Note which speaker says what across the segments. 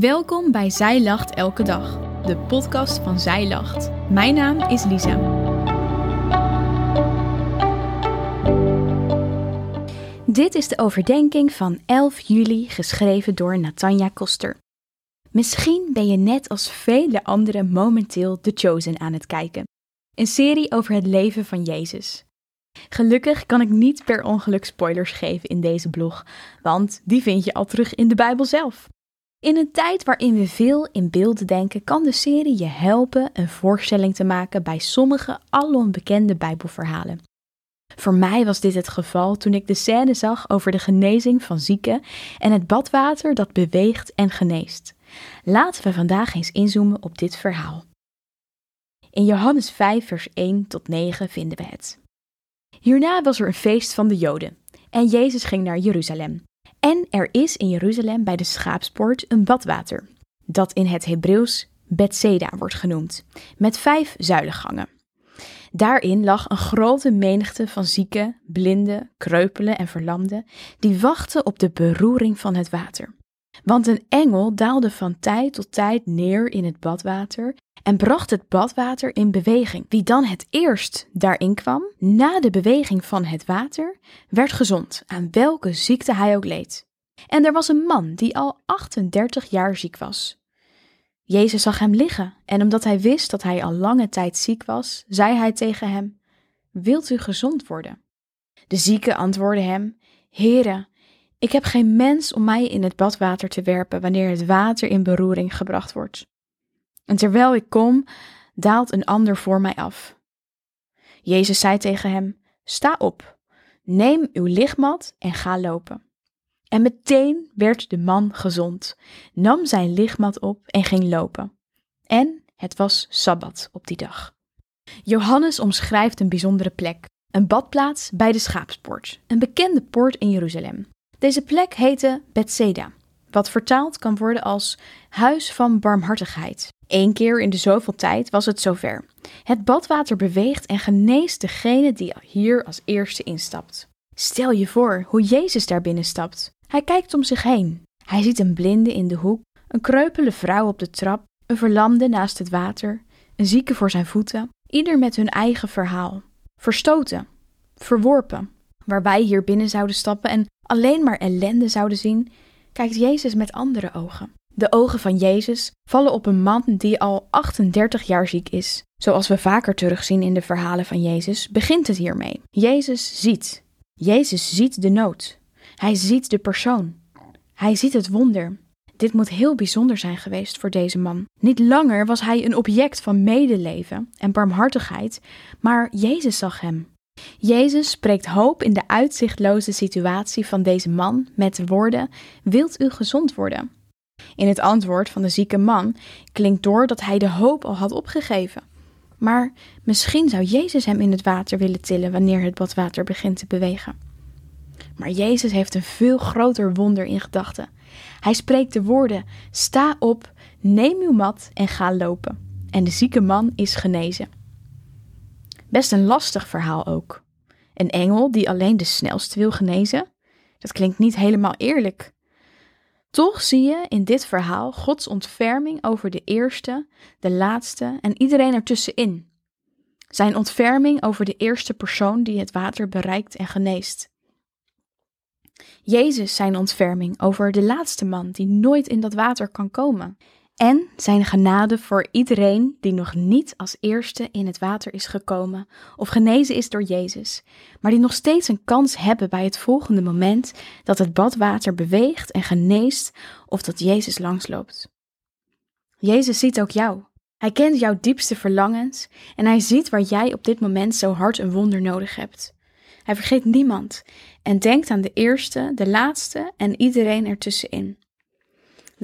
Speaker 1: Welkom bij Zij Lacht Elke Dag, de podcast van Zij Lacht. Mijn naam is Lisa. Dit is de overdenking van 11 juli, geschreven door Natanja Koster. Misschien ben je net als vele anderen momenteel The Chosen aan het kijken. Een serie over het leven van Jezus. Gelukkig kan ik niet per ongeluk spoilers geven in deze blog, want die vind je al terug in de Bijbel zelf. In een tijd waarin we veel in beelden denken, kan de serie je helpen een voorstelling te maken bij sommige alom bekende Bijbelverhalen. Voor mij was dit het geval toen ik de scène zag over de genezing van zieken en het badwater dat beweegt en geneest. Laten we vandaag eens inzoomen op dit verhaal. In Johannes 5, vers 1 tot 9 vinden we het. Hierna was er een feest van de Joden en Jezus ging naar Jeruzalem. En er is in Jeruzalem bij de schaapspoort een badwater, dat in het Hebreeuws Bethseda wordt genoemd, met vijf zuilengangen. Daarin lag een grote menigte van zieken, blinden, kreupelen en verlamden, die wachten op de beroering van het water. Want een engel daalde van tijd tot tijd neer in het badwater en bracht het badwater in beweging. Wie dan het eerst daarin kwam, na de beweging van het water, werd gezond, aan welke ziekte hij ook leed. En er was een man die al 38 jaar ziek was. Jezus zag hem liggen en omdat hij wist dat hij al lange tijd ziek was, zei hij tegen hem: Wilt u gezond worden? De zieke antwoordde hem: Heere, ik heb geen mens om mij in het badwater te werpen wanneer het water in beroering gebracht wordt. En terwijl ik kom, daalt een ander voor mij af. Jezus zei tegen hem: Sta op, neem uw lichtmat en ga lopen. En meteen werd de man gezond, nam zijn lichtmat op en ging lopen. En het was sabbat op die dag. Johannes omschrijft een bijzondere plek, een badplaats bij de schaapspoort, een bekende poort in Jeruzalem. Deze plek heette Bethseda, wat vertaald kan worden als huis van barmhartigheid. Eén keer in de zoveel tijd was het zover. Het badwater beweegt en geneest degene die hier als eerste instapt. Stel je voor hoe Jezus daar binnen stapt. Hij kijkt om zich heen. Hij ziet een blinde in de hoek, een kreupele vrouw op de trap, een verlamde naast het water, een zieke voor zijn voeten, ieder met hun eigen verhaal. Verstoten, verworpen. Waar wij hier binnen zouden stappen en alleen maar ellende zouden zien, kijkt Jezus met andere ogen. De ogen van Jezus vallen op een man die al 38 jaar ziek is. Zoals we vaker terugzien in de verhalen van Jezus, begint het hiermee. Jezus ziet. Jezus ziet de nood. Hij ziet de persoon. Hij ziet het wonder. Dit moet heel bijzonder zijn geweest voor deze man. Niet langer was hij een object van medeleven en barmhartigheid, maar Jezus zag hem. Jezus spreekt hoop in de uitzichtloze situatie van deze man met de woorden: Wilt u gezond worden? In het antwoord van de zieke man klinkt door dat hij de hoop al had opgegeven. Maar misschien zou Jezus hem in het water willen tillen wanneer het badwater begint te bewegen. Maar Jezus heeft een veel groter wonder in gedachten. Hij spreekt de woorden: Sta op, neem uw mat en ga lopen. En de zieke man is genezen. Best een lastig verhaal ook. Een engel die alleen de snelste wil genezen? Dat klinkt niet helemaal eerlijk. Toch zie je in dit verhaal Gods ontferming over de eerste, de laatste en iedereen ertussenin. Zijn ontferming over de eerste persoon die het water bereikt en geneest. Jezus zijn ontferming over de laatste man die nooit in dat water kan komen. En zijn genade voor iedereen die nog niet als eerste in het water is gekomen of genezen is door Jezus, maar die nog steeds een kans hebben bij het volgende moment dat het badwater beweegt en geneest of dat Jezus langsloopt. Jezus ziet ook jou. Hij kent jouw diepste verlangens en hij ziet waar jij op dit moment zo hard een wonder nodig hebt. Hij vergeet niemand en denkt aan de eerste, de laatste en iedereen ertussenin.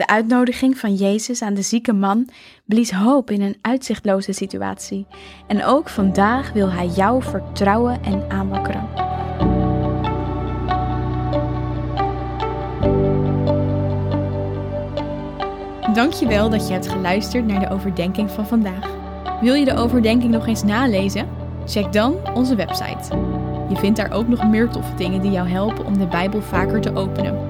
Speaker 1: De uitnodiging van Jezus aan de zieke man blies hoop in een uitzichtloze situatie. En ook vandaag wil hij jou vertrouwen en aanwakkeren. Dankjewel dat je hebt geluisterd naar de overdenking van vandaag. Wil je de overdenking nog eens nalezen? Check dan onze website. Je vindt daar ook nog meer toffe dingen die jou helpen om de Bijbel vaker te openen,